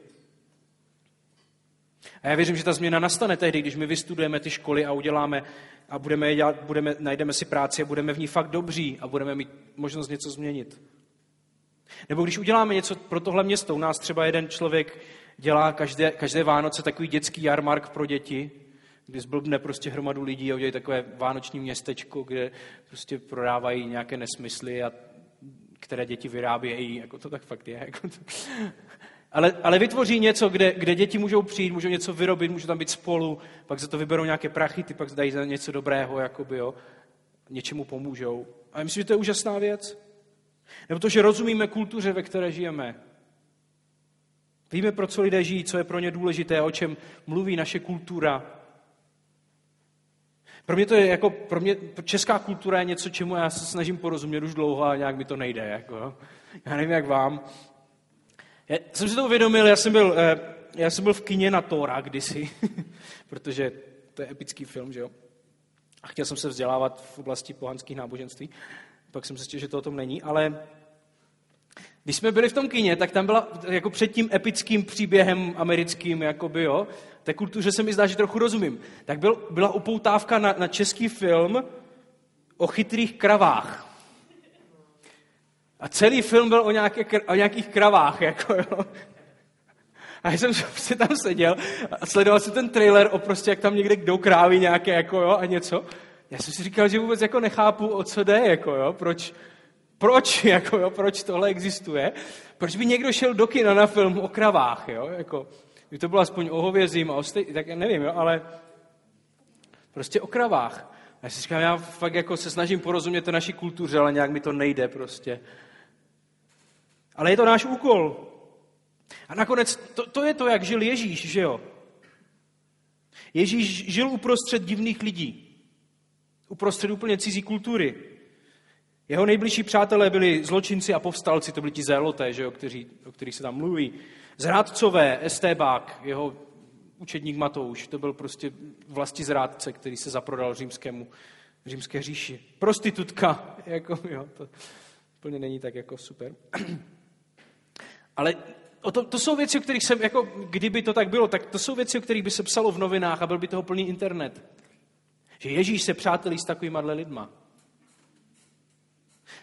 A já věřím, že ta změna nastane tehdy, když my vystudujeme ty školy a uděláme a budeme dělat, budeme, najdeme si práci a budeme v ní fakt dobří a budeme mít možnost něco změnit. Nebo když uděláme něco pro tohle město, u nás třeba jeden člověk dělá každé, každé Vánoce takový dětský jarmark pro děti, kdy zblbne prostě hromadu lidí a udělají takové vánoční městečko, kde prostě prodávají nějaké nesmysly, a které děti vyrábějí. Jako to tak fakt je. Jako to. Ale, ale vytvoří něco, kde, kde děti můžou přijít, můžou něco vyrobit, můžou tam být spolu, pak za to vyberou nějaké prachy, ty pak dají za něco dobrého, jakoby, jo, něčemu pomůžou. A já myslím, že to je úžasná věc. Nebo to, že rozumíme kultuře, ve které žijeme. Víme, pro co lidé žijí, co je pro ně důležité, o čem mluví naše kultura. Pro mě to je jako, pro mě česká kultura je něco, čemu já se snažím porozumět už dlouho a nějak mi to nejde. Jako. Já nevím, jak vám. Já jsem si to uvědomil, já jsem byl, eh, já jsem byl v kině na Tóra kdysi, (laughs) protože to je epický film, že jo? A chtěl jsem se vzdělávat v oblasti pohanských náboženství. Pak jsem zjistil, že to o tom není, ale když jsme byli v tom kině, tak tam byla jako před tím epickým příběhem americkým, jakoby, jo, té kultuře se mi zdá, že trochu rozumím. Tak byl, byla upoutávka na, na český film o chytrých kravách. A celý film byl o, nějaké, o nějakých kravách, jako jo. A já jsem (laughs) prostě tam seděl a sledoval jsem ten trailer o prostě, jak tam někde jdou krávy nějaké, jako jo, a něco. Já jsem si říkal, že vůbec jako nechápu, o co jde, jako jo, proč, proč, (laughs) jako jo, proč tohle existuje. Proč by někdo šel do kina na film o kravách, jo, jako, by to bylo aspoň o hovězím a o stej, tak já nevím, jo, ale prostě o kravách. Já si říkám, já fakt jako se snažím porozumět to naší kultuře, ale nějak mi to nejde prostě. Ale je to náš úkol. A nakonec to, to je to, jak žil Ježíš, že jo? Ježíš žil uprostřed divných lidí. Uprostřed úplně cizí kultury. Jeho nejbližší přátelé byli zločinci a povstalci, to byli ti zéloté, že jo, kteří, o kterých se tam mluví. Zrádcové, Estébák, jeho učedník Matouš, to byl prostě vlasti zrádce, který se zaprodal římskému, římské říši. Prostitutka, (laughs) jako, jo, to úplně není tak jako super. (clears throat) Ale to, to jsou věci, o kterých jsem, jako, kdyby to tak bylo, tak to jsou věci, o kterých by se psalo v novinách a byl by toho plný internet. Že Ježíš se přátelí s takovýma lidma.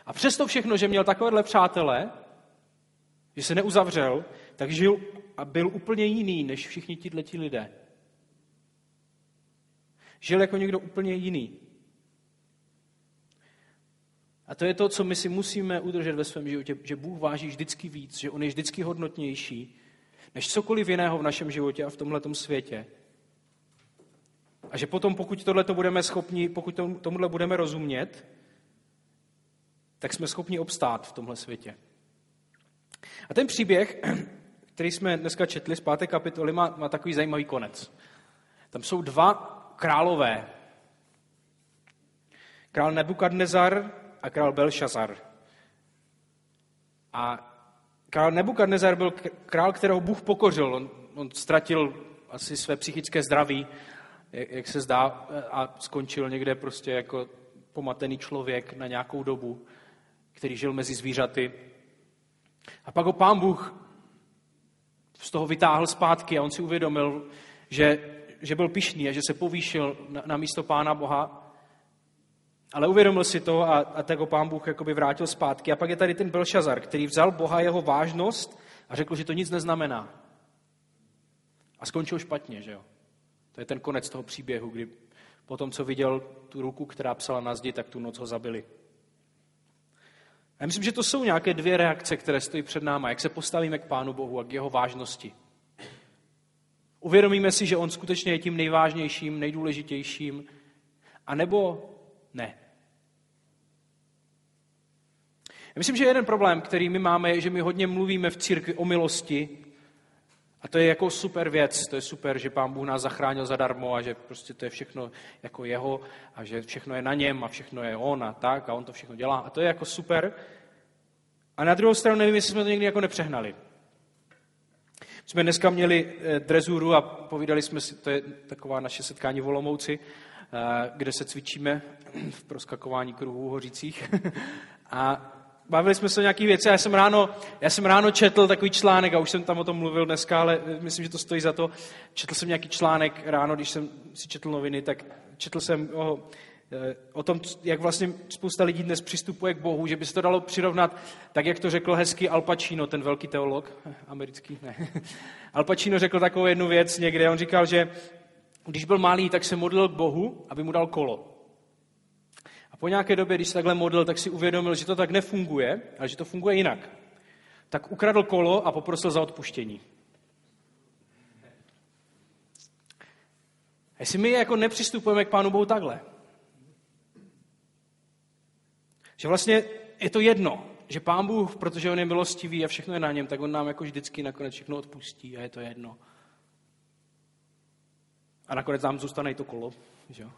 A přesto všechno, že měl takovéhle přátele, že se neuzavřel, tak žil a byl úplně jiný než všichni tihleti lidé. Žil jako někdo úplně jiný. A to je to, co my si musíme udržet ve svém životě, že Bůh váží vždycky víc, že On je vždycky hodnotnější než cokoliv jiného v našem životě a v tomhle světě. A že potom, pokud tohle budeme schopni, pokud tomuhle budeme rozumět, tak jsme schopni obstát v tomhle světě. A ten příběh, (clears throat) který jsme dneska četli z páté kapitoly, má, má takový zajímavý konec. Tam jsou dva králové. Král Nebukadnezar a král Belšazar. A král Nebukadnezar byl král, kterého Bůh pokořil. On, on ztratil asi své psychické zdraví, jak se zdá, a skončil někde prostě jako pomatený člověk na nějakou dobu, který žil mezi zvířaty. A pak ho pán Bůh z toho vytáhl zpátky a on si uvědomil, že, že byl pišný a že se povýšil na, na místo pána Boha ale uvědomil si to a, a tak ho pán Bůh jakoby vrátil zpátky. A pak je tady ten Belšazar, který vzal Boha jeho vážnost a řekl, že to nic neznamená. A skončil špatně, že jo? To je ten konec toho příběhu, kdy po tom, co viděl tu ruku, která psala na zdi, tak tu noc ho zabili. Já myslím, že to jsou nějaké dvě reakce, které stojí před náma. Jak se postavíme k Pánu Bohu a k jeho vážnosti. Uvědomíme si, že on skutečně je tím nejvážnějším, nejdůležitějším, a nebo ne. Já myslím, že jeden problém, který my máme, je, že my hodně mluvíme v církvi o milosti a to je jako super věc, to je super, že pán Bůh nás zachránil zadarmo a že prostě to je všechno jako jeho a že všechno je na něm a všechno je on a tak a on to všechno dělá a to je jako super. A na druhou stranu nevím, jestli jsme to někdy jako nepřehnali. Jsme dneska měli eh, drezuru a povídali jsme si, to je taková naše setkání v Olomouci, eh, kde se cvičíme (clears throat) v proskakování kruhů hořících. (laughs) A bavili jsme se o nějakých věci. Já jsem, ráno, já jsem ráno četl takový článek, a už jsem tam o tom mluvil dneska, ale myslím, že to stojí za to. Četl jsem nějaký článek ráno, když jsem si četl noviny, tak četl jsem o, eh, o tom, jak vlastně spousta lidí dnes přistupuje k Bohu, že by se to dalo přirovnat, tak jak to řekl hezky Al Pacino, ten velký teolog, americký, ne. (laughs) Al Pacino řekl takovou jednu věc někde, on říkal, že když byl malý, tak se modlil k Bohu, aby mu dal kolo. Po nějaké době, když se takhle modlil, tak si uvědomil, že to tak nefunguje, ale že to funguje jinak. Tak ukradl kolo a poprosil za odpuštění. Jestli my jako nepřistupujeme k Pánu Bohu takhle, že vlastně je to jedno, že Pán Bůh, protože On je milostivý a všechno je na něm, tak On nám jako vždycky nakonec všechno odpustí a je to jedno. A nakonec nám zůstane i to kolo. Že jo?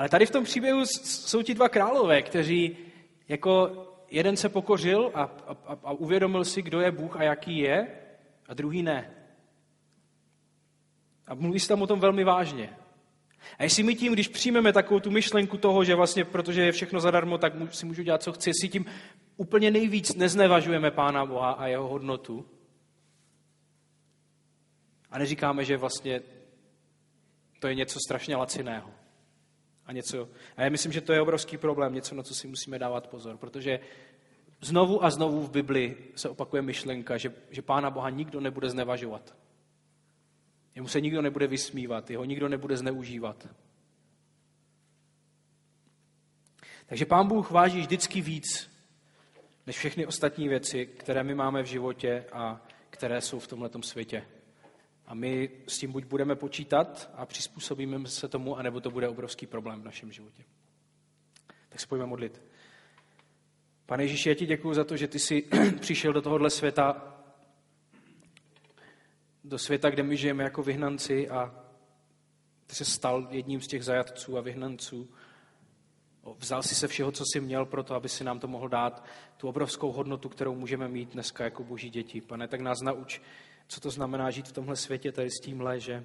Ale tady v tom příběhu jsou ti dva králové, kteří jako jeden se pokořil a, a, a uvědomil si, kdo je Bůh a jaký je, a druhý ne. A mluví se tam o tom velmi vážně. A jestli my tím, když přijmeme takovou tu myšlenku toho, že vlastně, protože je všechno zadarmo, tak si můžu dělat, co chci, jestli tím úplně nejvíc neznevažujeme Pána Boha a jeho hodnotu a neříkáme, že vlastně to je něco strašně laciného. A, něco, a já myslím, že to je obrovský problém, něco, na co si musíme dávat pozor, protože znovu a znovu v Bibli se opakuje myšlenka, že, že Pána Boha nikdo nebude znevažovat. Jemu se nikdo nebude vysmívat, jeho nikdo nebude zneužívat. Takže Pán Bůh váží vždycky víc než všechny ostatní věci, které my máme v životě a které jsou v tomto světě. A my s tím buď budeme počítat a přizpůsobíme se tomu, anebo to bude obrovský problém v našem životě. Tak se pojďme modlit. Pane Ježíši, já ti děkuji za to, že ty jsi (clears throat) přišel do tohohle světa, do světa, kde my žijeme jako vyhnanci a ty se stal jedním z těch zajatců a vyhnanců. Vzal si se všeho, co jsi měl pro to, aby si nám to mohl dát, tu obrovskou hodnotu, kterou můžeme mít dneska jako boží děti. Pane, tak nás nauč, co to znamená žít v tomhle světě tady s tímhle, že,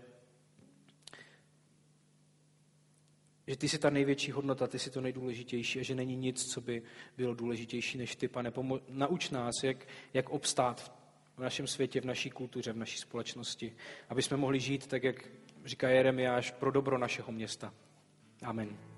že ty jsi ta největší hodnota, ty jsi to nejdůležitější a že není nic, co by bylo důležitější než ty, pane. Pomo- nauč nás, jak, jak obstát v našem světě, v naší kultuře, v naší společnosti, aby jsme mohli žít tak, jak říká Jeremiáš, pro dobro našeho města. Amen.